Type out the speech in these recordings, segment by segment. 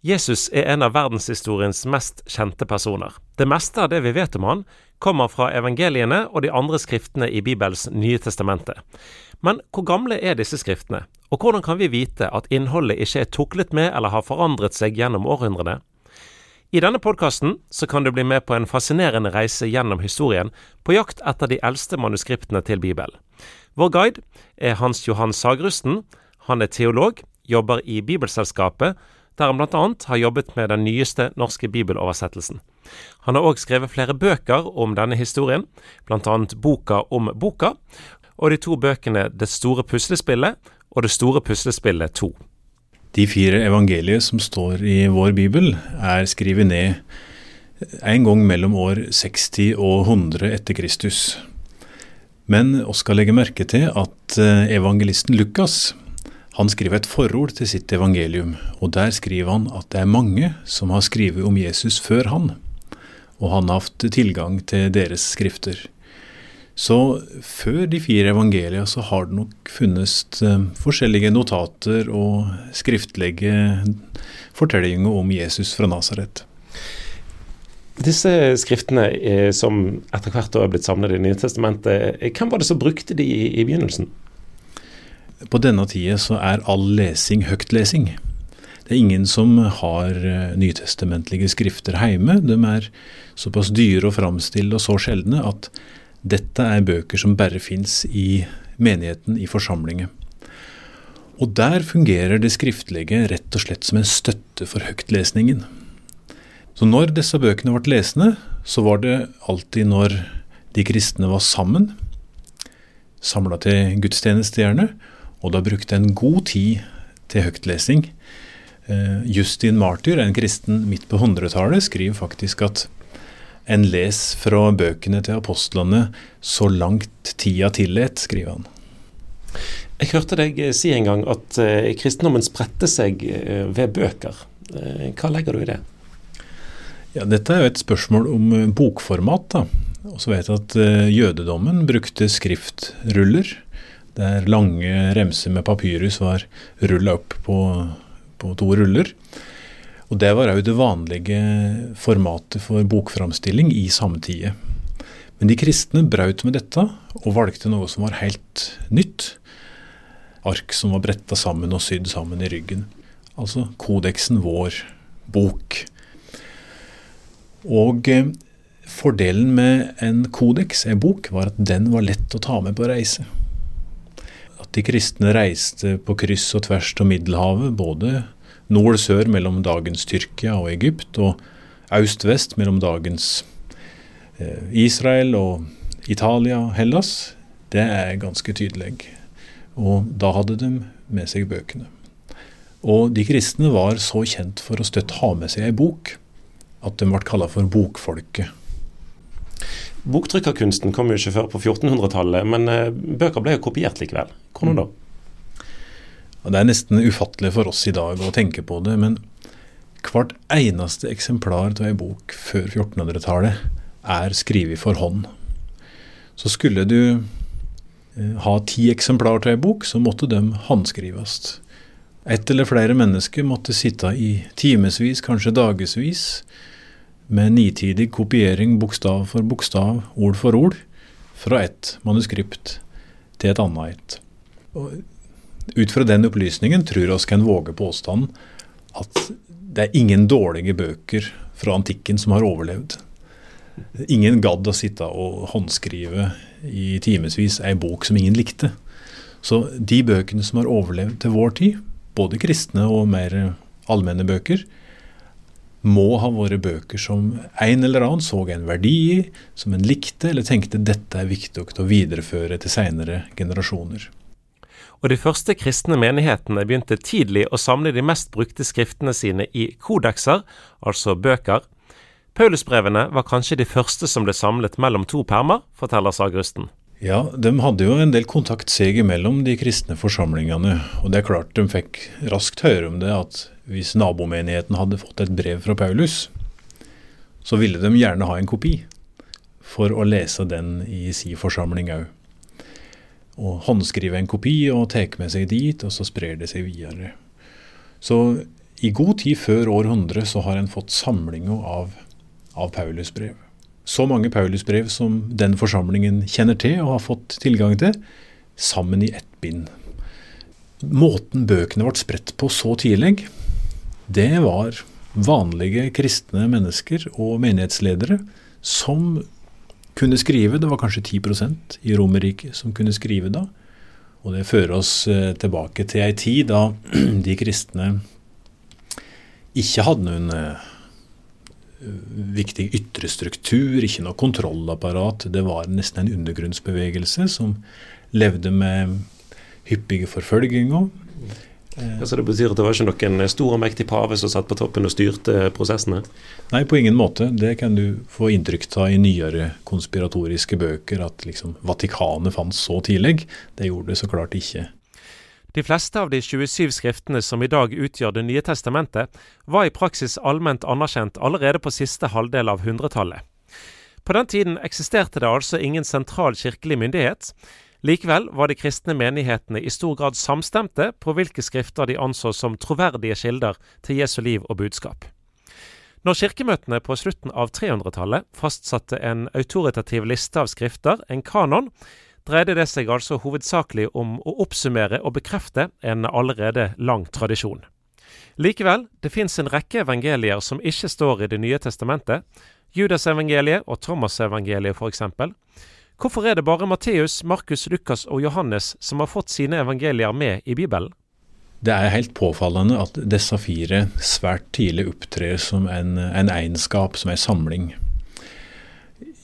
Jesus er en av verdenshistoriens mest kjente personer. Det meste av det vi vet om han, kommer fra evangeliene og de andre skriftene i Bibels Nye testamente. Men hvor gamle er disse skriftene, og hvordan kan vi vite at innholdet ikke er tuklet med eller har forandret seg gjennom århundrene? I denne podkasten kan du bli med på en fascinerende reise gjennom historien, på jakt etter de eldste manuskriptene til Bibelen. Vår guide er Hans Johan Sagrusten. Han er teolog, jobber i Bibelselskapet der han bl.a. har jobbet med den nyeste norske bibeloversettelsen. Han har òg skrevet flere bøker om denne historien, bl.a. Boka om boka, og de to bøkene Det store puslespillet og Det store puslespillet 2. De fire evangelier som står i vår bibel, er skrevet ned en gang mellom år 60 og 100 etter Kristus. Men vi skal legge merke til at eh, evangelisten Lukas han skriver et forord til sitt evangelium, og der skriver han at det er mange som har skrevet om Jesus før han, og han har hatt tilgang til deres skrifter. Så før de fire evangelia så har det nok funnes eh, forskjellige notater og skriftlige fortellinger om Jesus fra Nasaret. Disse skriftene som etter hvert har blitt samlet i Nye testamentet, hvem var det som brukte de i begynnelsen? På denne tida så er all lesing høytlesing. Det er ingen som har eh, nytestamentlige skrifter hjemme. De er såpass dyre å framstille og så sjeldne at dette er bøker som bare fins i menigheten, i forsamlingen. Og der fungerer det skriftlige rett og slett som en støtte for høytlesningen. Så når disse bøkene ble lesende, så var det alltid når de kristne var sammen, samla til gudstjeneste gjerne, og da brukte en god tid til høytlesing. Eh, Justin Martyr, en kristen midt på 100-tallet, skriver faktisk at en les fra bøkene til apostlene så langt tida tillet, skriver han. Jeg hørte deg si en gang at eh, kristendommen spredte seg eh, ved bøker. Hva legger du i det? Ja, Dette er jo et spørsmål om bokformat. da. Og så vet jeg at jødedommen brukte skriftruller der lange remser med papyrus var rulla opp på, på, to ruller. Og Det var òg det vanlige formatet for bokframstilling i samtida. Men de kristne brøt med dette og valgte noe som var helt nytt. Ark som var bretta sammen og sydd sammen i ryggen. Altså kodeksen vår, bok. Og eh, fordelen med en kodeks, en bok, var at den var lett å ta med på reise de kristne reiste på kryss og tvers av Middelhavet, både nord-sør mellom dagens Tyrkia og Egypt, og øst-vest mellom dagens eh, Israel og Italia og Hellas, det er ganske tydelig. Og da hadde de med seg bøkene. Og de kristne var så kjent for å støtt ha med seg ei bok at de ble kalla for bokfolket. Boktrykkerkunsten kom jo ikke før på 1400-tallet, men eh, bøker ble jo kopiert likevel. Hvordan da? Ja, det er nesten ufattelig for oss i dag å tenke på det, men hvert eneste eksemplar av ei bok før 1400-tallet er skrevet for hånd. Så skulle du eh, ha ti eksemplar av ei bok, så måtte de håndskrives. Ett eller flere mennesker måtte sitte i timevis, kanskje dagevis, med nitidig kopiering bokstav for bokstav, ord for ord, fra ett manuskript til et annet et. Og ut fra den opplysningen tror oss kan våge påstanden at det er ingen dårlige bøker fra antikken som har overlevd. Ingen gadd å sitte og håndskrive i timevis ei bok som ingen likte. Så de bøkene som har overlevd til vår tid, både kristne og mer allmenne bøker, må ha vært bøker som en eller annen så en verdi i, som en likte, eller tenkte dette er viktig å videreføre til senere generasjoner. Og de første kristne menighetene begynte tidlig å samle de mest brukte skriftene sine i kodekser, altså bøker. Paulusbrevene var kanskje de første som ble samlet mellom to permer, forteller sagrusten. Ja, de hadde jo en del kontakt seg imellom, de kristne forsamlingene. Og det er klart de fikk raskt høre om det, at hvis nabomenigheten hadde fått et brev fra Paulus, så ville de gjerne ha en kopi for å lese den i si forsamling òg. Og håndskrive en kopi og ta med seg dit, og så sprer det seg videre. Så I god tid før århundre så har en fått samlinga av, av Paulusbrev. Så mange Paulusbrev som den forsamlingen kjenner til og har fått tilgang til, sammen i ett bind. Måten bøkene ble spredt på så tidlig, det var vanlige kristne mennesker og menighetsledere som kunne skrive. Det var kanskje 10% i Romerriket som kunne skrive da. Og det fører oss eh, tilbake til ei tid da de kristne ikke hadde noen eh, viktig ytre struktur, ikke noe kontrollapparat. Det var nesten en undergrunnsbevegelse som levde med hyppige forfølginger. Ja, så Det betyr at det var ikke noen stor og mektig pave som satt på toppen og styrte prosessene? Nei, på ingen måte. Det kan du få inntrykk av i nyere konspiratoriske bøker, at liksom Vatikanet fantes så tidlig. Det gjorde det så klart ikke. De fleste av de 27 skriftene som i dag utgjør Det nye testamentet, var i praksis allment anerkjent allerede på siste halvdel av hundretallet. På den tiden eksisterte det altså ingen sentral kirkelig myndighet. Likevel var de kristne menighetene i stor grad samstemte på hvilke skrifter de anså som troverdige kilder til Jesu liv og budskap. Når kirkemøtene på slutten av 300-tallet fastsatte en autoritativ liste av skrifter, en kanon, dreide det seg altså hovedsakelig om å oppsummere og bekrefte en allerede lang tradisjon. Likevel, det fins en rekke evangelier som ikke står i Det nye testamentet, Judasevangeliet og Thomasevangeliet f.eks., Hvorfor er det bare Matteus, Markus, Lukas og Johannes som har fått sine evangelier med i Bibelen? Det er helt påfallende at disse fire svært tidlig opptrer som en, en egenskap, som en samling.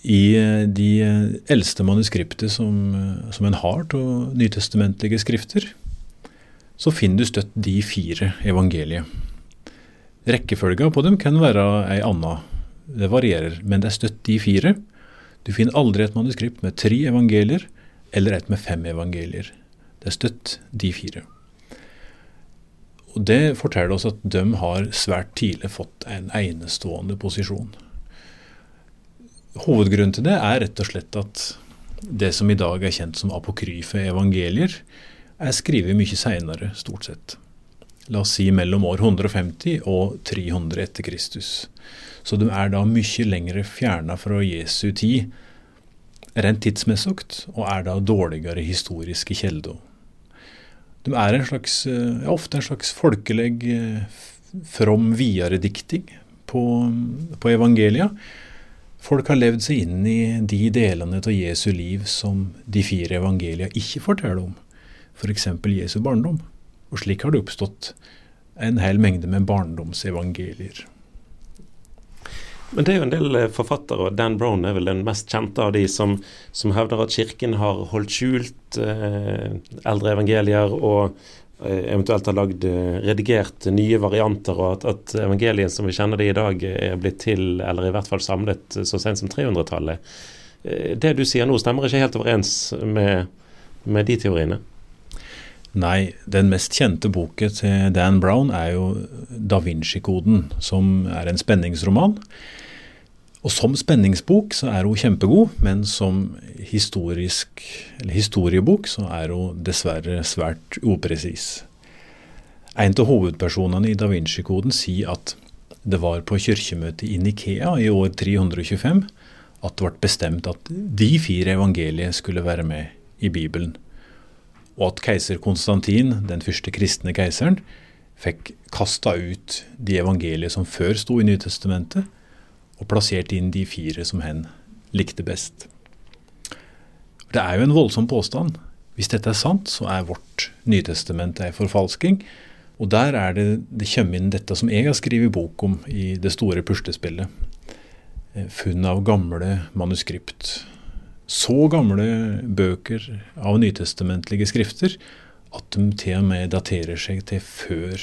I eh, de eldste manuskriptet som, som en har av nytestamentlige skrifter, så finner du støtt de fire evangelier. Rekkefølga på dem kan være ei anna, det varierer, men det er støtt de fire. Du finner aldri et manuskript med tre evangelier eller et med fem evangelier. Det er støtt de fire. Og Det forteller oss at de har svært tidlig fått en enestående posisjon. Hovedgrunnen til det er rett og slett at det som i dag er kjent som apokryfe evangelier, er skrevet mye seinere, stort sett. La oss si mellom år 150 og 300 etter Kristus. Så de er da mye lengre fjerna fra Jesu tid rent tidsmessig, og er da dårligere historiske kilder. De er en slags, ja, ofte en slags folkelig, from videredikting på, på evangelia. Folk har levd seg inn i de delene av Jesu liv som de fire evangelia ikke forteller om, f.eks. Jesu barndom. Og slik har det oppstått en hel mengde med barndomsevangelier. Men det er jo en del eh, forfattere, og Dan Brown er vel den mest kjente av de som, som hevder at kirken har holdt skjult eh, eldre evangelier og eventuelt har lagd, eh, redigert nye varianter, og at, at evangeliet som vi kjenner det i dag, er blitt til, eller i hvert fall samlet, så sent som 300-tallet. Det du sier nå, stemmer ikke helt overens med, med de teoriene? Nei, den mest kjente boken til Dan Brown er jo Da Vinci-koden, som er en spenningsroman. Og som spenningsbok så er hun kjempegod, men som historiebok så er hun dessverre svært upresis. En av hovedpersonene i Da Vinci-koden sier at det var på kirkemøtet i Nikea i år 325 at det ble bestemt at de fire evangeliene skulle være med i Bibelen og at keiser Konstantin, den første kristne keiseren, fikk kasta ut de evangeliene som før sto i Nytestamentet, og plassert inn de fire som hen likte best. Det er jo en voldsom påstand. Hvis dette er sant, så er vårt Nytestament ei forfalsking. Og der er det det kommer inn dette som jeg har skrevet bok om i det store puslespillet. Eh, funn av gamle manuskript så gamle bøker av nytestamentlige skrifter at de til og med daterer seg til før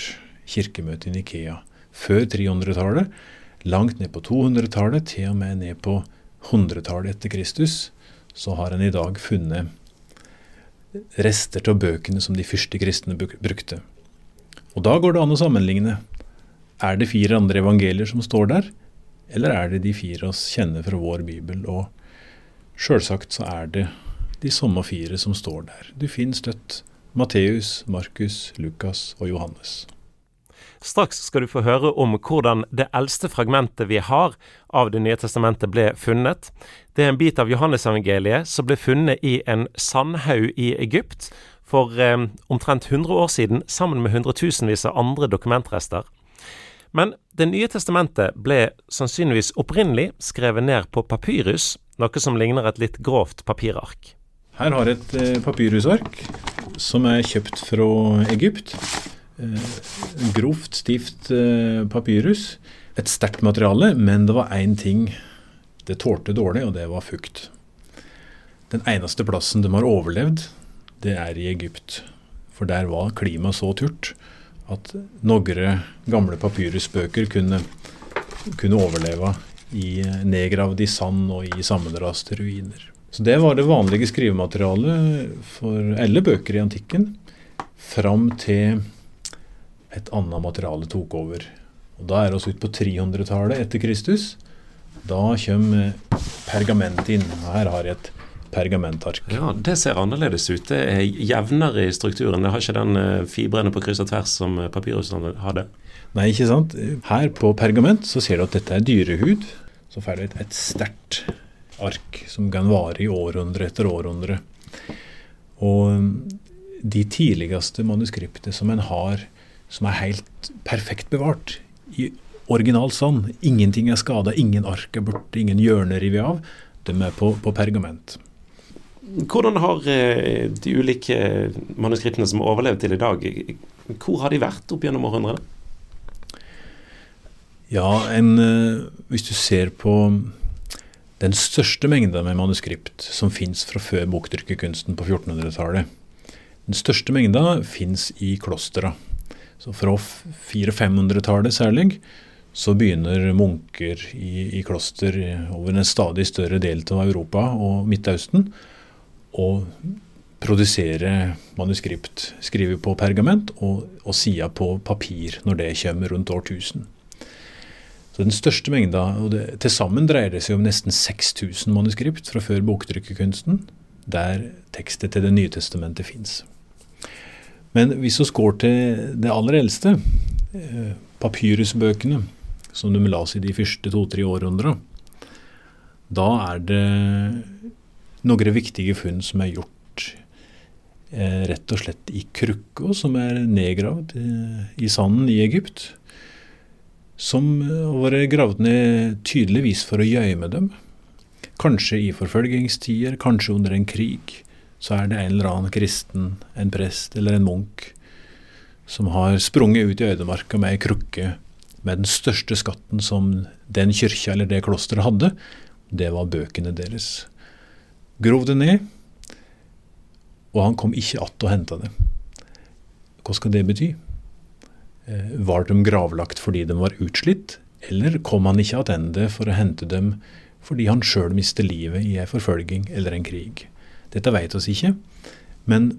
kirkemøtet i Nikea. Før 300-tallet, langt ned på 200-tallet, til og med ned på 100-tallet etter Kristus, så har en i dag funnet rester av bøkene som de første kristne brukte. Og da går det an å sammenligne. Er det fire andre evangelier som står der, eller er det de fire oss kjenner fra vår bibel? og Sjølsagt så er det de samme fire som står der. Du finner støtt Matteus, Markus, Lukas og Johannes. Straks skal du få høre om hvordan det eldste fragmentet vi har av Det nye testamentet ble funnet. Det er en bit av Johannesevangeliet som ble funnet i en sandhaug i Egypt for eh, omtrent 100 år siden, sammen med hundretusenvis av andre dokumentrester. Men Det nye testamentet ble sannsynligvis opprinnelig skrevet ned på papyrus, noe som ligner et litt grovt papirark. Her har jeg et eh, papyrusark som er kjøpt fra Egypt. Eh, grovt, stivt eh, papyrus. Et sterkt materiale, men det var én ting det tålte dårlig, og det var fukt. Den eneste plassen de har overlevd, det er i Egypt. For der var klimaet så turt at noen gamle papyrusbøker kunne, kunne overleve i nedgravd i sand og i sammenraste ruiner. Så Det var det vanlige skrivematerialet for alle bøker i antikken, fram til et annet materiale tok over. Og Da er vi ute på 300-tallet etter Kristus. Da kommer pergament inn. Her har jeg et pergamentark. Ja, Det ser annerledes ut. Det er jevnere i strukturen. Det har ikke den eh, fibrene på kryss og tvers som papirhusene hadde. Nei, ikke sant. Her på pergament så ser du at dette er dyrehud. Så får du et, et sterkt ark som kan vare i århundre etter århundre. Og de tidligste manuskriptene som en har, som er helt perfekt bevart, i original sand, ingenting er skada, ingen ark er borte, ingen hjørner revet av, de er på, på pergament. Hvordan har eh, de ulike manuskriptene som har overlevd til i dag, hvor har de vært opp gjennom århundrene? Ja, en, eh, hvis du ser på den største mengda med manuskript som fins fra før boktrykkerkunsten på 1400-tallet, den største mengda fins i klostra. Så fra 400-500-tallet særlig, så begynner munker i, i, kloster over en stadig større del av Europa og Midtøsten å produsere manuskript. Skrive på pergament og, og sida på papir når det kommer rundt årtusen. Så den største mengda, og Til sammen dreier det seg om nesten 6000 manuskript fra før boktrykkerkunsten, der tekstet til Det nye testamentet fins. Men hvis vi går til det aller eldste, eh, papyrusbøkene, som de la oss i de første to-tre århundrene, da er det noen viktige funn som er gjort eh, rett og slett i krukka, som er nedgravd eh, i sanden i Egypt som har vært gravd ned tydeligvis for å gjemme dem. Kanskje i forfølgingstider, kanskje under en krig. Så er det en eller annen kristen, en prest eller en munk, som har sprunget ut i øydemarka med ei krukke med den største skatten som den kyrkja eller det klosteret hadde. Det var bøkene deres. Grov det ned, og han kom ikke att og henta det. Hva skal det bety? Eh, var de gravlagt fordi de var utslitt, eller kom han ikke attende for å hente dem fordi han sjøl mistet livet i en forfølging eller en krig? Dette vet oss ikke, men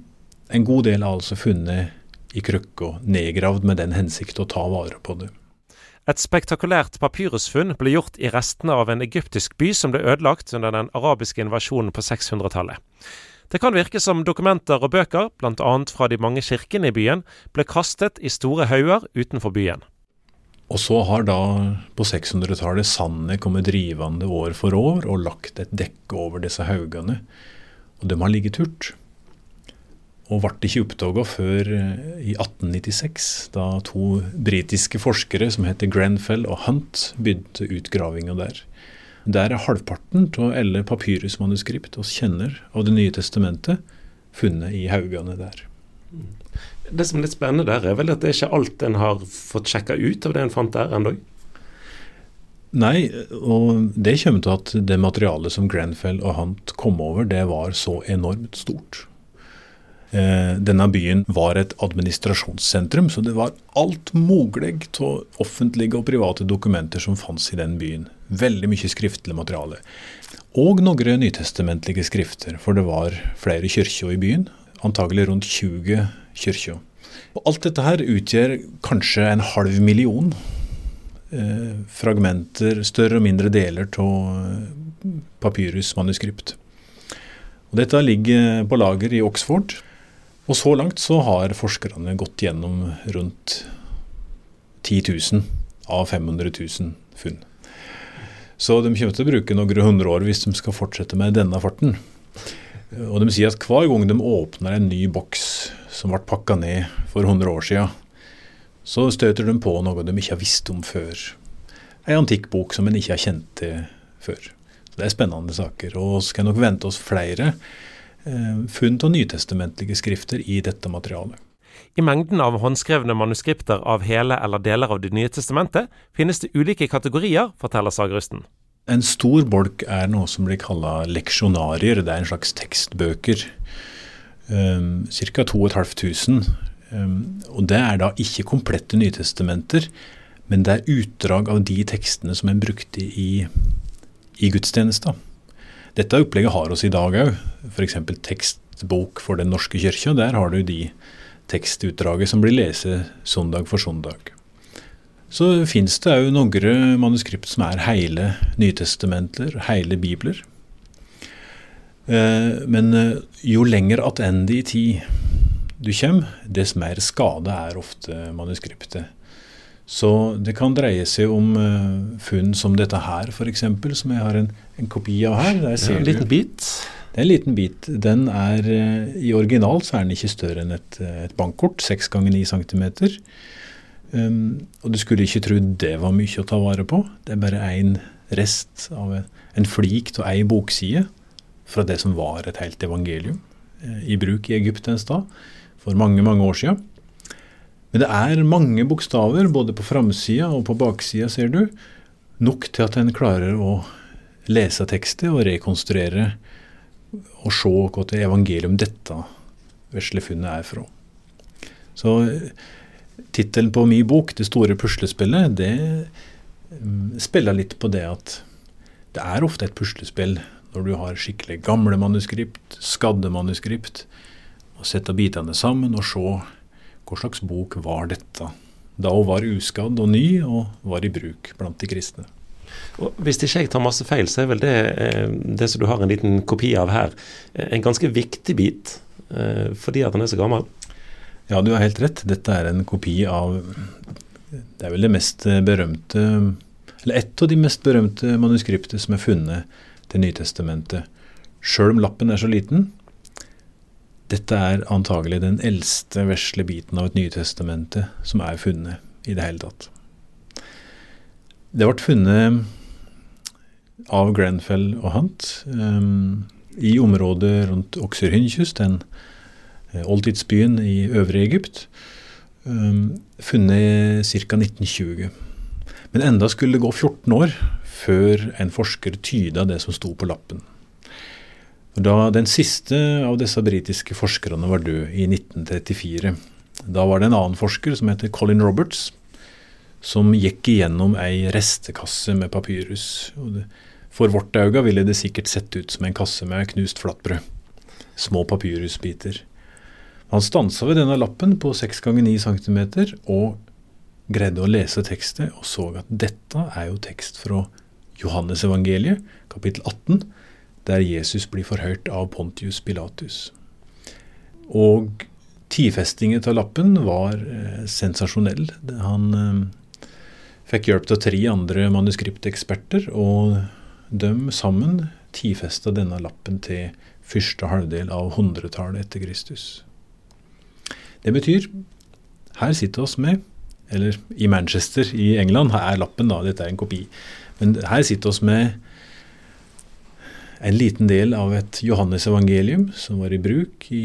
en god del er altså funnet i krukka, nedgravd med den hensikt å ta vare på det. Et spektakulært papyrusfunn ble gjort i restene av en egyptisk by som ble ødelagt under den arabiske invasjonen på 600-tallet. Det kan virke som dokumenter og bøker, bl.a. fra de mange kirkene i byen, ble kastet i store hauger utenfor byen. Og så har da på 600-tallet sandet kommet drivende år for år og lagt et dekke over disse haugene. Og de har ligget hurt. Og ble ikke oppdaga før eh, i 1896, da to britiske forskere som heter Grenfell og Hunt begynte utgravinga der. Der er halvparten av alle papyrusmanuskript vi kjenner av Det nye testamentet, funnet i haugene der. Det som er litt spennende der, er vel at det er ikke alt en har fått sjekka ut av det en fant der ennå? Nei, og det kommer til at det materialet som Grenfell og Hunt kom over, det var så enormt stort. Eh, denne byen var et administrasjonssentrum, så det var alt mulig av offentlige og private dokumenter som fantes i den byen. Veldig mye skriftlig materiale. Og noen nytestamentlige skrifter, for det var flere kirker i byen. Antagelig rundt 20 kirker. Alt dette her utgjør kanskje en halv million fragmenter, større og mindre deler av eh, papyrusmanuskript. Og dette ligger på lager i Oxford. Og så langt så har forskerne gått gjennom rundt 10 000 av 500 000 funn. Så de kommer til å bruke noen hundre år hvis de skal fortsette med denne farten. Og de sier at hver gang de åpner en ny boks som ble pakka ned for 100 år siden, så støter de på noe de ikke har visst om før. Ei antikk bok som en ikke har kjent til før. Så Det er spennende saker. Og vi skal nok vente oss flere eh, funn av nytestamentlige skrifter i dette materialet. I mengden av håndskrevne manuskripter av hele eller deler av Det nye testamentet finnes det ulike kategorier, forteller sagrusten. En stor bolk er noe som blir kalla leksjonarier. Det er en slags tekstbøker. Um, Ca. 2500. Um, og det er da ikke komplette nytestamenter, men det er utdrag av de tekstene som en brukte i, i gudstjenesta. Dette opplegget har oss i dag òg. F.eks. tekstbok for Den norske kirka. Der har du de tekstutdraget som blir lest søndag for søndag. Så fins det òg noen manuskript som er hele Nytestamenter, hele bibler. Eh, men jo lenger attende i tid du kommer, dess mer skade er ofte manuskriptet. Så det kan dreie seg om uh, funn som dette her, f.eks., som jeg har en, en, kopi av her. Der ser en liten bit. Det er en liten bit. Den er, uh, I original så er den ikke større enn et, et bankkort, 6 ganger 9 cm. Um, og du skulle ikke tro det var mye å ta vare på. Det er bare én rest av en, en flik av ei bokside fra det som var et helt evangelium i bruk i Egypt en stad for mange, mange år siden. Men det er mange bokstaver, både på framsida og på baksida, ser du, nok til at en klarer å lese tekstet og rekonstruere og se hva til evangelium dette vesle funnet er fra. Så tittelen på min bok, 'Det store puslespillet', det mm, spiller litt på det at det er ofte et puslespill når du har skikkelig gamle manuskript, skadde manuskript, og sette bitene sammen og se hva slags bok var dette. Da hun var uskadd og ny og var i bruk blant de kristne. Og hvis ikke jeg tar masse feil, så er vel det, eh, det som du har en liten kopi av her, eh, en ganske viktig bit eh, fordi at han er så gammel? Ja, du har helt rett. Dette er en kopi av Det er vel det mest berømte Eller et av de mest berømte manuskriptet som er funnet til Nytestamentet. Sjøl om lappen er så liten, dette er antagelig den eldste vesle biten av et Nytestamentet som er funnet i det hele tatt. Det ble funnet av Grenfell og Hunt um, i området rundt Oxyrhynchus, den uh, oldtidsbyen i Øvre Egypt, um, funnet ca. 1920. Men enda skulle det gå 14 år før en forsker tyda det som sto på lappen. Da Den siste av disse britiske forskerne var død i 1934. Da var det en annen forsker som heter Colin Roberts, som gikk igjennom ei restekasse med papyrus. For vårt øye ville det sikkert sett ut som en kasse med knust flatbrød. Små papyrusbiter. Han stansa ved denne lappen på 6 ganger 9 cm og greide å lese tekstet, og så at dette er jo tekst fra Johannes evangeliet, kapittel 18 der Jesus blir forhørt av Pontius Pilatus. Og tidfestingen av lappen var eh, sensasjonell. Han eh, fikk hjelp av tre andre manuskripteksperter, og de sammen tidfesta denne lappen til første halvdel av hundretallet etter Kristus. Det betyr her sitter oss med Eller i Manchester i England her er lappen, da, dette er en kopi. Men her sitter oss med en liten del av et Johannes-evangelium som var i bruk i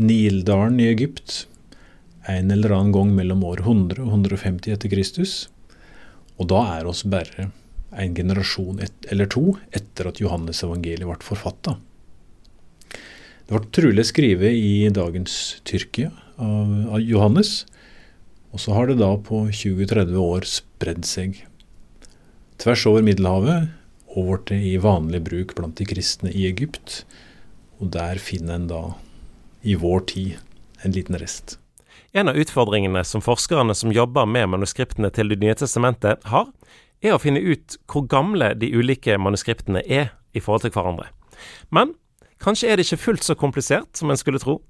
Nildalen i Egypt en eller annen gang mellom år 100 og 150 etter Kristus. Og da er oss bare en generasjon et, eller to etter at Johannes-evangeliet ble forfatta. Det ble trolig skrevet i dagens Tyrkia av, av Johannes, og så har det da på 20-30 år spredd seg tvers over Middelhavet og ble i vanlig bruk blant de kristne i Egypt. Og der finner en da, i vår tid, en liten rest. En av utfordringene som forskerne som jobber med manuskriptene til Det nye testamentet har, er å finne ut hvor gamle de ulike manuskriptene er i forhold til hverandre. Men kanskje er det ikke fullt så komplisert som en skulle tro?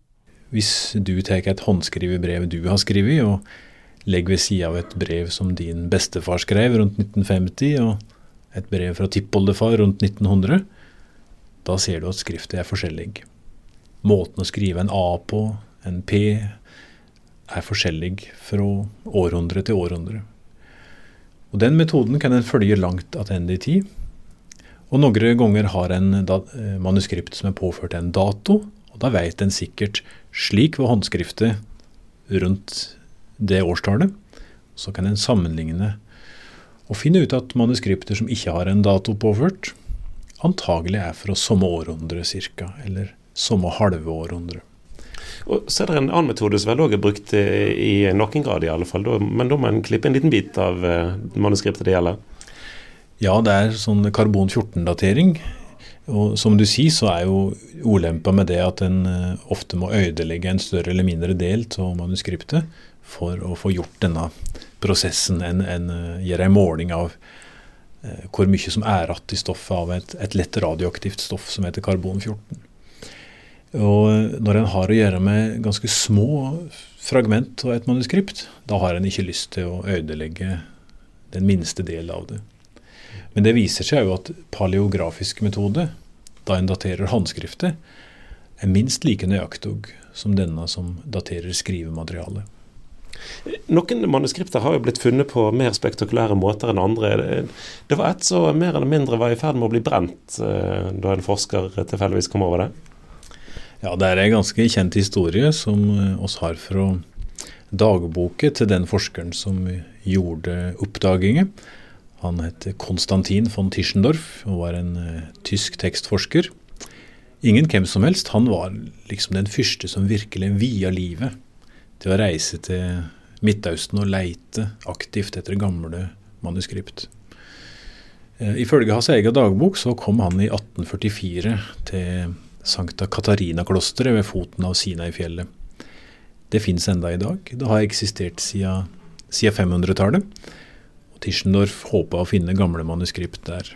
Hvis du tar et håndskrevet brev du har skrevet, og legger ved sida av et brev som din bestefar skrev rundt 1950, og et brev fra tippoldefar rundt 1900, da ser du at skriftet er forskjellig. Måten å skrive en A på, en P, er forskjellig fra århundre til århundre. Og Den metoden kan en følge langt tilbake i tid. Og Noen ganger har en eh, manuskript som er påført en dato, og da vet en sikkert slik var håndskriftet rundt det årstallet. Så kan en sammenligne og finne ut at manuskripter som ikke har en dato påført, antagelig er fra samme århundre ca., eller samme halve århundre. Og så er det en annen metode som vel òg er brukt i noen grad, i alle fall. Men da må en klippe en liten bit av eh, manuskriptet det gjelder? Ja, det er sånn karbon 14-datering. Og som du sier, så er jo ulempa med det at en eh, ofte må ødelegge en større eller mindre del av manuskriptet for å få gjort denne prosessen. enn en eh, gjør en måling av hvor mye som er igjen i stoffet av et, et lett radioaktivt stoff som heter karbon 14. Og når en har å gjøre med ganske små fragment av et manuskript, da har en ikke lyst til å ødelegge den minste del av det. Men det viser seg jo at paleografisk metode, da en daterer håndskrifter, er minst like nøyaktig som denne som daterer skrivematerialet. Noen manuskripter har jo blitt funnet på mer spektakulære måter enn andre. Det var et som mer eller mindre var i ferd med å bli brent eh, da en forsker tilfeldigvis kom over det. Ja, det er en ganske kjent historie som eh, oss har fra dagboken til den forskeren som gjorde oppdagingen. Han het Konstantin von Tischendorf og var en tysk tekstforsker. Ingen hvem som helst. Han var liksom den første som virkelig via livet til å reise til Midtøsten og leite aktivt etter gamle manuskript. Uh, ifølge hans egen dagbok så kom han i 1844 til Sankta Katarina-klosteret ved foten av Sinai-fjellet. Det fins enda i dag. Det har eksistert siden, siden 500-tallet. Og Tischendorf håpa å finne gamle manuskript der.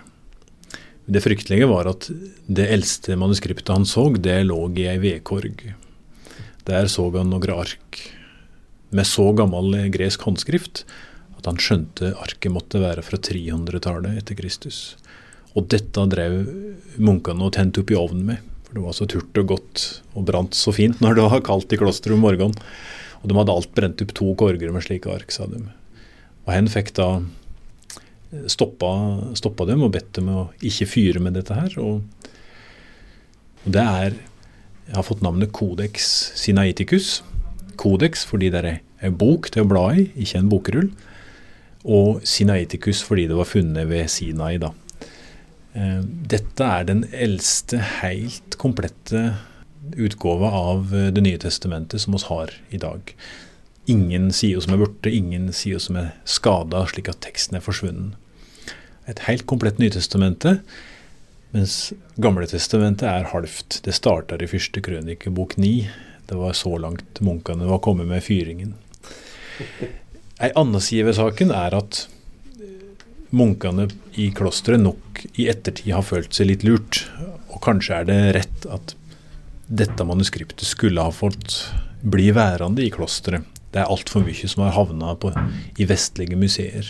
Det fryktelige var at det eldste manuskriptet han så, det lå i ei vedkorg. Der så han noen ark med så gammel gresk håndskrift at han skjønte arket måtte være fra 300-tallet etter Kristus. Og dette drev munkene og tente opp i ovnen med. For det var så turt og godt og brant så fint når det var kaldt i klosteret om morgenen. Og de hadde alt brent opp to korger med slike ark, sa de. Og hen fikk da stoppa, stoppa dem og bedt dem å ikke fyre med dette her. Og, og det er har fått navnet Codex Sinaiticus. Codex fordi det er en bok til å bla i, ikke en bokrull. Og Sinaiticus fordi det var funnet ved Sinai, da. Eh, dette er den eldste helt komplette utgåva av eh, Det nye testamentet som oss har i dag. Ingen sider som er borte, ingen sider som er skada, slik at teksten er forsvunnet. Et helt komplett Nytestamente, mens Gamletestamentet er halvt. Det starter i første krønike, bok ni. Det var så langt munkene var kommet med fyringen. Ei anna side ved saken er at munkene i klosteret nok i ettertid har følt seg litt lurt. Og kanskje er det rett at dette manuskriptet skulle ha fått bli værende i klosteret. Det er altfor mye som har havna i vestlige museer.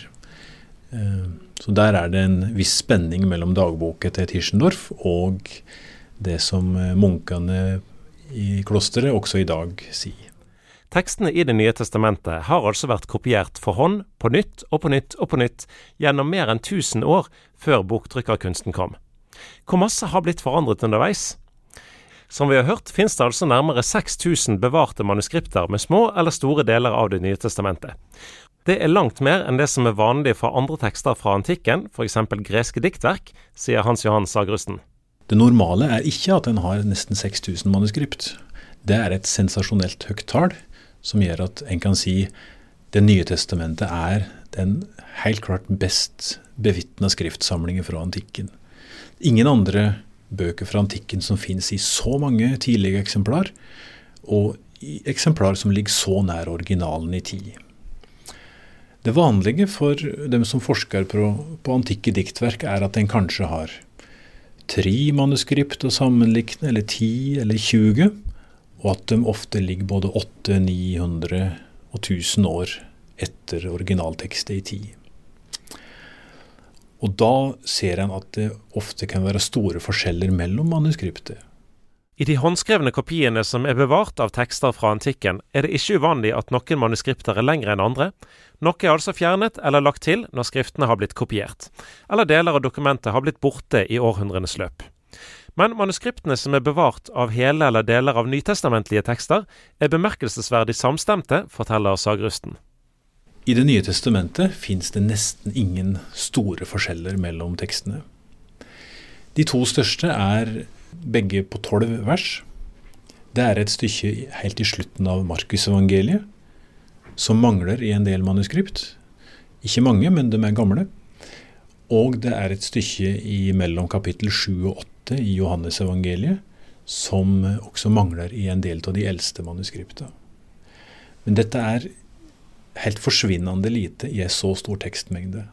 Eh, så der er det en viss spenning mellom dagboka til Tischendorf og det som eh, munkene i klosteret også i dag sier. Tekstene i Det nye testamentet har altså vært kopiert for hånd, på nytt og på nytt og på nytt, gjennom mer enn 1000 år før boktrykkerkunsten kom. Hvor masse har blitt forandret underveis? Som vi har hørt, finnes det altså nærmere 6000 bevarte manuskripter med små eller store deler av Det nye testamentet. Det er langt mer enn det som er vanlig for andre tekster fra antikken, f.eks. greske diktverk, sier Hans Johan Sagrusten. Det normale er ikke at en har nesten 6000 manuskript. Det er et sensasjonelt høyt tall som gjør at en kan si Det nye testamentet er den helt klart best bevitna skriftsamlingen fra antikken. Ingen andre bøker fra antikken som finnes i så mange tidlige eksemplar, og i eksemplar som ligger så nær originalen i tid. Det vanlige for dem som forsker på, på antikke diktverk, er at en kanskje har tre manuskript å sammenlikne, eller ti eller 20, og at de ofte ligger både 800, 900 og 1000 år etter originaltekstet i tid. Og da ser en at det ofte kan være store forskjeller mellom manuskriptet. I de håndskrevne kopiene som er bevart av tekster fra antikken, er det ikke uvanlig at noen manuskripter er lengre enn andre. Noe er altså fjernet eller lagt til når skriftene har blitt kopiert, eller deler av dokumentet har blitt borte i århundrenes løp. Men manuskriptene som er bevart av hele eller deler av nytestamentlige tekster, er bemerkelsesverdig samstemte, forteller sagrusten. I Det nye testamentet fins det nesten ingen store forskjeller mellom tekstene. De to største er begge på tolv vers. Det er et stykke helt i slutten av Markusevangeliet som mangler i en del manuskript. Ikke mange, men de er gamle. Og det er et stykke i mellom kapittel 7 og 8 i Johannesevangeliet som også mangler i en del av de eldste manuskripta. Men dette er helt forsvinnende lite i en så stor tekstmengde.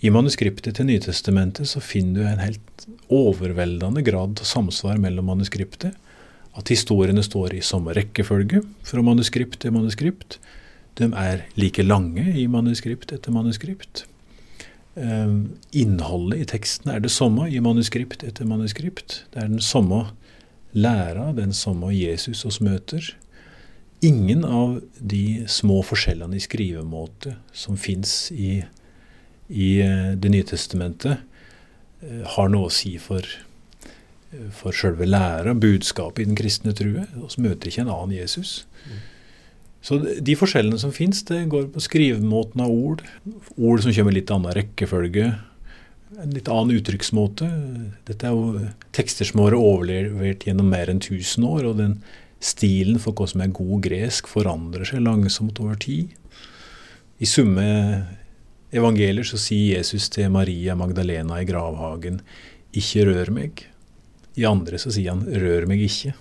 I manuskriptet til Nytestamentet så finner du en helt overveldende grad av samsvar mellom manuskriptet. At historiene står i samme rekkefølge fra manuskript til manuskript. De er like lange i manuskript etter manuskript. Uh, innholdet i teksten er det samme i manuskript etter manuskript. Det er den samme læra, den samme Jesus oss møter. Ingen av de små forskjellene i skrivemåte som fins i i eh, Det nye testamentet eh, har noe å si for, for selve læra, budskapet i den kristne true. Vi møter ikke en annen Jesus. Så de forskjellene som fins, det går på skrivemåten av ord. Ord som kommer i litt annen rekkefølge. En litt annen uttrykksmåte. Dette er jo tekster som har vært overlevert gjennom mer enn 1000 år. Og den stilen for hva som er god gresk, forandrer seg langsomt over tid. I summe evangelier så sier Jesus til Maria Magdalena i gravhagen, 'Ikke rør meg'. I andre så sier han 'rør meg ikke'.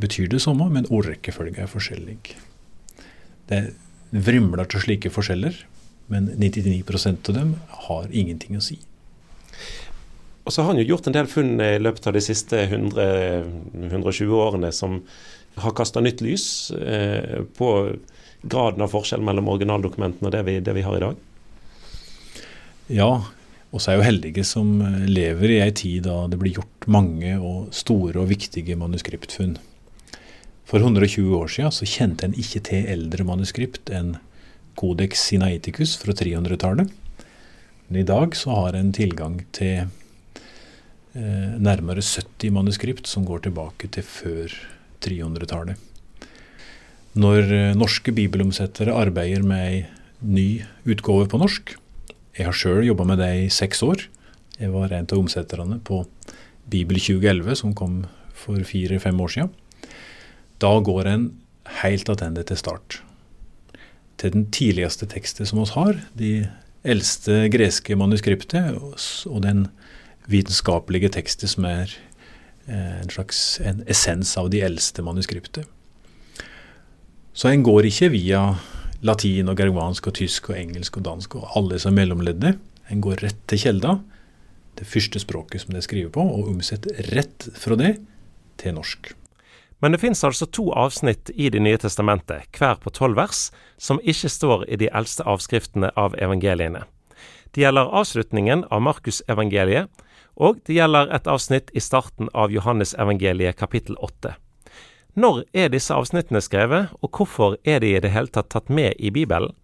Betyr det samme, men ordrekkefølga er forskjellig. Det vrimler til slike forskjeller, men 99% av dem har ingenting å si. Og så har han jo gjort en del funn i løpet av de siste 100, 120 årene som har kasta nytt lys eh, på graden av forskjell mellom originaldokumentene og det vi, det vi har i dag? Ja, og så er jo heldige som eh, lever i ei tid da det blir gjort mange og store og viktige manuskriptfunn. For 120 år siden så kjente en ikke til eldre manuskript enn Codex Sinaiticus fra 300-tallet. Men i dag så har en tilgang til eh, nærmere 70 manuskript som går tilbake til før 300-tallet. Når eh, norske bibelomsettere arbeider med ei ny utgave på norsk Jeg har sjøl jobba med det i seks år. Jeg var en av omsetterne på Bibel 2011, som kom for fire-fem år siden. Da går en helt attende til start. Til den tidligste tekstet som oss har, de eldste greske manuskriptet, og den vitenskapelige tekstet som er eh, en slags en essens av de eldste manuskriptet. Så en går ikke via latin og germansk og tysk og engelsk og dansk og alle som mellomledde. En går rett til kjelda, det første språket som det skriver på, og omsetter rett fra det til norsk. Men det fins altså to avsnitt i Det nye testamentet, hver på tolv vers, som ikke står i de eldste avskriftene av evangeliene. Det gjelder avslutningen av Markusevangeliet, og det gjelder et avsnitt i starten av Johannesevangeliet kapittel åtte. Når er disse avsnittene skrevet, og hvorfor er de i det hele tatt tatt med i Bibelen?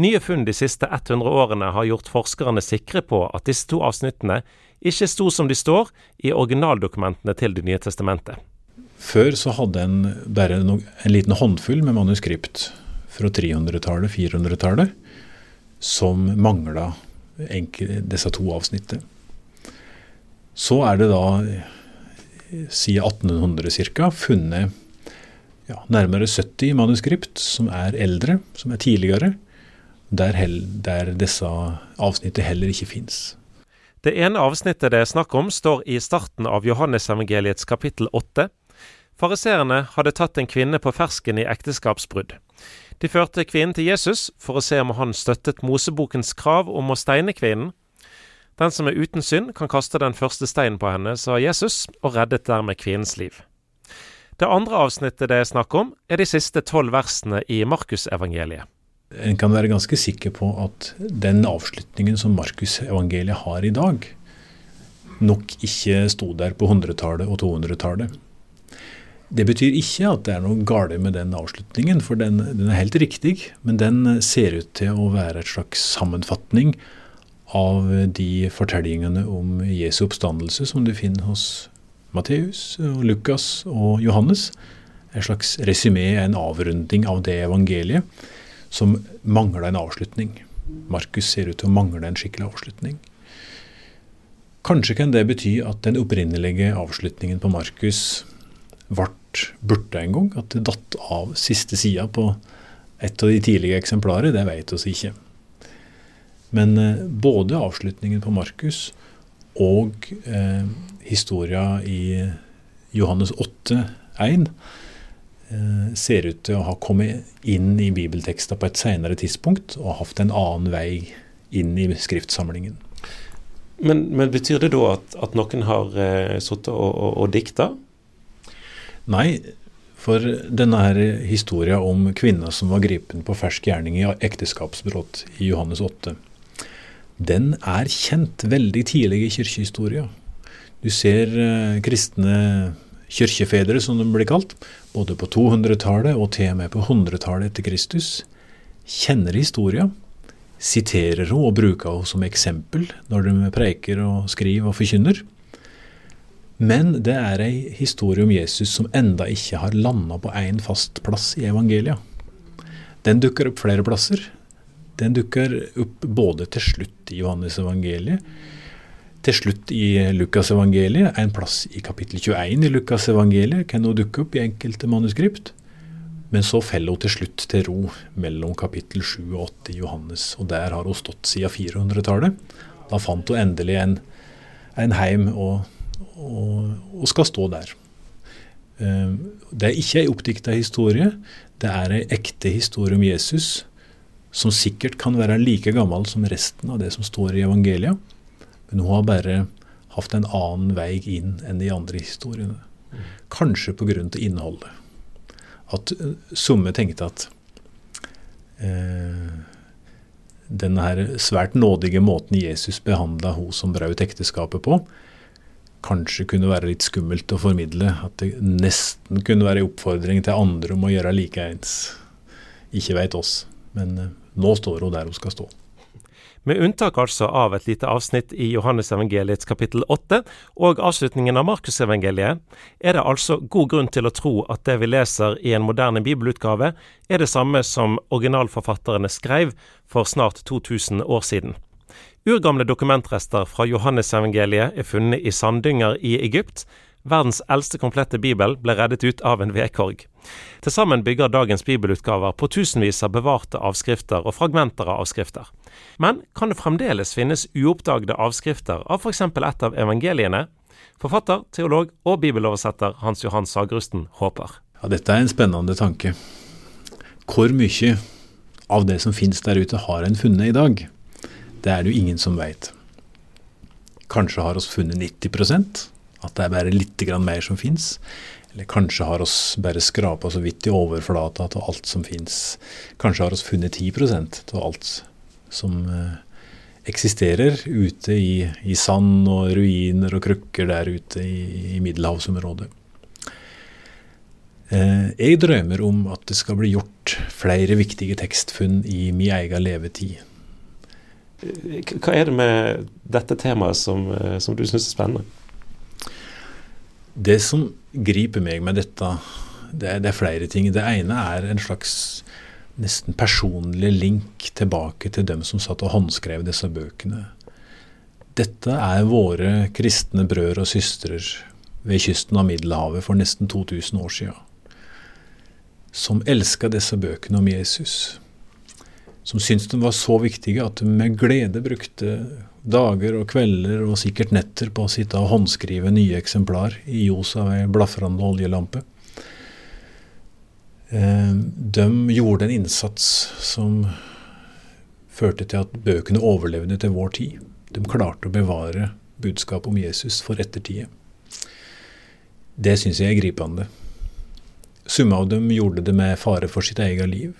Nye funn de siste 100 årene har gjort forskerne sikre på at disse to avsnittene ikke sto som de står i originaldokumentene til Det nye testamentet. Før så hadde en bare en liten håndfull med manuskript fra 300-tallet, 400-tallet, som mangla disse to avsnittene. Så er det da siden 1800 ca. funnet ja, nærmere 70 manuskript som er eldre, som er tidligere, der, der disse avsnittene heller ikke fins. Det ene avsnittet det er snakk om, står i starten av Johannesevangeliets kapittel 8. Fariseerne hadde tatt en kvinne på fersken i ekteskapsbrudd. De førte kvinnen til Jesus for å se om han støttet Mosebokens krav om å steine kvinnen, den som er uten synd, kan kaste den første steinen på henne, sa Jesus, og reddet dermed kvinnens liv. Det andre avsnittet det er snakk om, er de siste tolv versene i Markusevangeliet. En kan være ganske sikker på at den avslutningen som Markusevangeliet har i dag, nok ikke sto der på 100-tallet og 200-tallet. Det betyr ikke at det er noe galt med den avslutningen, for den, den, er helt riktig. Men den ser ut til å være et slags sammenfatning av de fortellingene om Jesu oppstandelse som du finner hos Matteus, og Lukas og Johannes. En slags resymé, en avrunding av det evangeliet som mangler en avslutning. Markus ser ut til å mangle en skikkelig avslutning. Kanskje kan det bety at den opprinnelige avslutningen på Markus ble borte en gang? At det datt av siste sida på et av de tidlige eksemplarer? Det vet vi ikke. Men eh, både avslutningen på Markus og eh, historia i Johannes 8, 1 eh, ser ut til å ha kommet inn i bibelteksta på et senere tidspunkt og hatt en annen vei inn i skriftsamlingen. Men, men betyr det da at, at noen har eh, sittet og, og, og dikta? Nei, for denne her historia om kvinna som var gripen på fersk gjerning i ekteskapsbrudd i Johannes 8, den er kjent veldig tidlig i kirkehistoria. Du ser eh, kristne kirkefedre, som de blir kalt, både på 200-tallet og til og med på 100-tallet etter Kristus, kjenner historia, siterer henne og bruker henne som eksempel når de preiker og skriver og forkynner. Men det er ei historie om Jesus som enda ikke har landa på én fast plass i evangelia. Den dukker opp flere plasser. Den dukker opp både til slutt i Johannes evangeliet, til slutt i Lukas evangeliet, en plass i kapittel 21 i Lukas evangeliet kan hun dukke opp i enkelte manuskript. Men så faller hun til slutt til ro mellom kapittel 7 og 8 i Johannes, og der har hun stått siden 400-tallet. Da fant hun endelig en, en heim og, og, og, skal stå der. Ehm, det er ikke ei oppdikta historie, det er ei ekte historie om Jesus, som sikkert kan være like gammel som resten av det som står i evangeliet. Men hun har bare hatt en annen vei inn enn de andre historiene. Kanskje pga. innholdet. At uh, Somme tenkte at eh, denne her svært nådige måten Jesus behandla hun som brøt ekteskapet på, kanskje kunne være litt skummelt å formidle. At det nesten kunne være en oppfordring til andre om å gjøre likeens. Ikke veit oss, men eh, nå står hun der hun skal stå. Med unntak altså av et lite avsnitt i Johannesevangeliets kapittel 8 og avslutningen av Markusevangeliet, er det altså god grunn til å tro at det vi leser i en moderne bibelutgave, er det samme som originalforfatterne skrev for snart 2000 år siden. Urgamle dokumentrester fra Johannesevangeliet er funnet i sanddynger i Egypt, Verdens eldste komplette bibel ble reddet ut av en vedkorg. Til sammen bygger dagens bibelutgaver på tusenvis av bevarte avskrifter og fragmenter av avskrifter. Men kan det fremdeles finnes uoppdagede avskrifter av f.eks. et av evangeliene? Forfatter, teolog og bibeloversetter Hans Johan Sagrusten håper. Ja, dette er en spennende tanke. Hvor mye av det som finnes der ute, har en funnet i dag? Det er det jo ingen som veit. Kanskje har oss funnet 90% at det er bare litt mer som fins. Eller kanskje har oss bare skrapa så vidt i overflata av alt som fins. Kanskje har oss funnet 10% av alt som eh, eksisterer ute i, i, sand og ruiner og krukker der ute i, i middelhavsområdet. Eh, jeg drømmer om at det skal bli gjort flere viktige tekstfunn i min egen levetid. Hva er det med dette temaet som, eh, som du syns er spennende? Det som griper meg med dette, det er, det er, flere ting. Det ene er en slags nesten personlig link tilbake til dem som satt og håndskrev disse bøkene. Dette er våre kristne brødre og søstre ved kysten av Middelhavet for nesten 2000 år siden. Som elska disse bøkene om Jesus. Som syntes de var så viktige at de med glede brukte dager og kvelder og sikkert netter på å sitte og håndskrive nye eksemplar i ljos av ei blafrende oljelampe. Eh, de gjorde en innsats som førte til at bøkene overlevde til vår tid. De klarte å bevare budskapet om Jesus for ettertida. Det syns jeg er gripende. Summe av dem gjorde det med fare for sitt eget liv.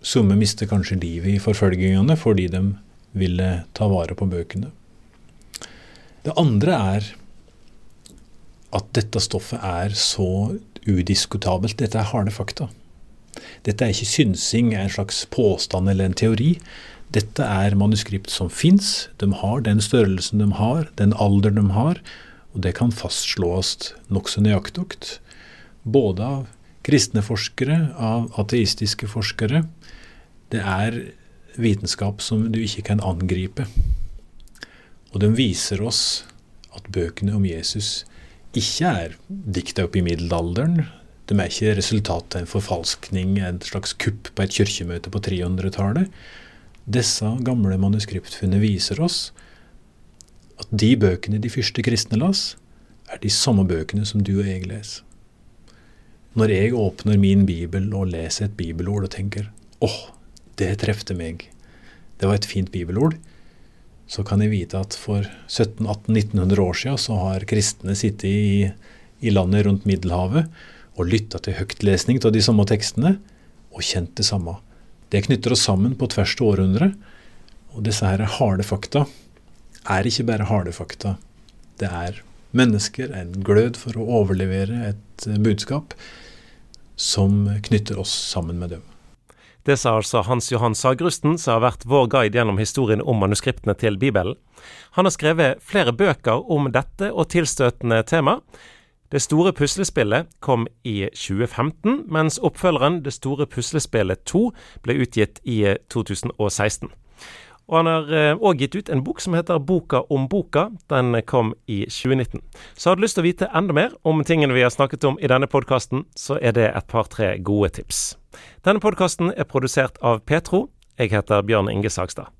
Summe mister kanskje livet i forfølgingene fordi de ville ta vare på bøkene. Det andre er at dette stoffet er så udiskutabelt. Dette er harde fakta. Dette er ikke synsing, en slags påstand eller en teori. Dette er manuskript som fins. De har den størrelsen de har, den alder de har, og det kan fastslås nokså nøyaktig. Både av kristne forskere, av ateistiske forskere. Det er vitenskap som du ikke kan angripe. Og de viser oss at bøkene om Jesus ikke er dikta opp i middelalderen. De er ikke resultatet av en forfalskning, en slags kupp på et kirkemøte på 300-tallet. Disse gamle manuskriptfunnene viser oss at de bøkene de første kristne las, er de samme bøkene som du og jeg leser. Når jeg åpner min bibel og leser et bibelord og tenker åh, det trefte meg, det var et fint bibelord, så kan jeg vite at for 1700-1800-1900 år siden så har kristne sittet i, i landet rundt Middelhavet og lytta til høytlesning av de samme tekstene, og kjent det samme. Det knytter oss sammen på tvers av århundret. Og disse her harde fakta er ikke bare harde fakta. Det er mennesker, en glød for å overlevere et budskap som knytter oss sammen med dem. Det sa altså Hans Johan Sagrusten, som har vært vår guide gjennom historien om manuskriptene til Bibelen. Han har skrevet flere bøker om dette og tilstøtende tema. Det store puslespillet kom i 2015, mens oppfølgeren Det store puslespillet 2 ble utgitt i 2016. Og han har òg eh, gitt ut en bok som heter Boka om boka. Den kom i 2019. Så har du lyst til å vite enda mer om tingene vi har snakket om i denne podkasten, så er det et par-tre gode tips. Denne podkasten er produsert av Petro. Jeg heter Bjørn Inge Sagstad.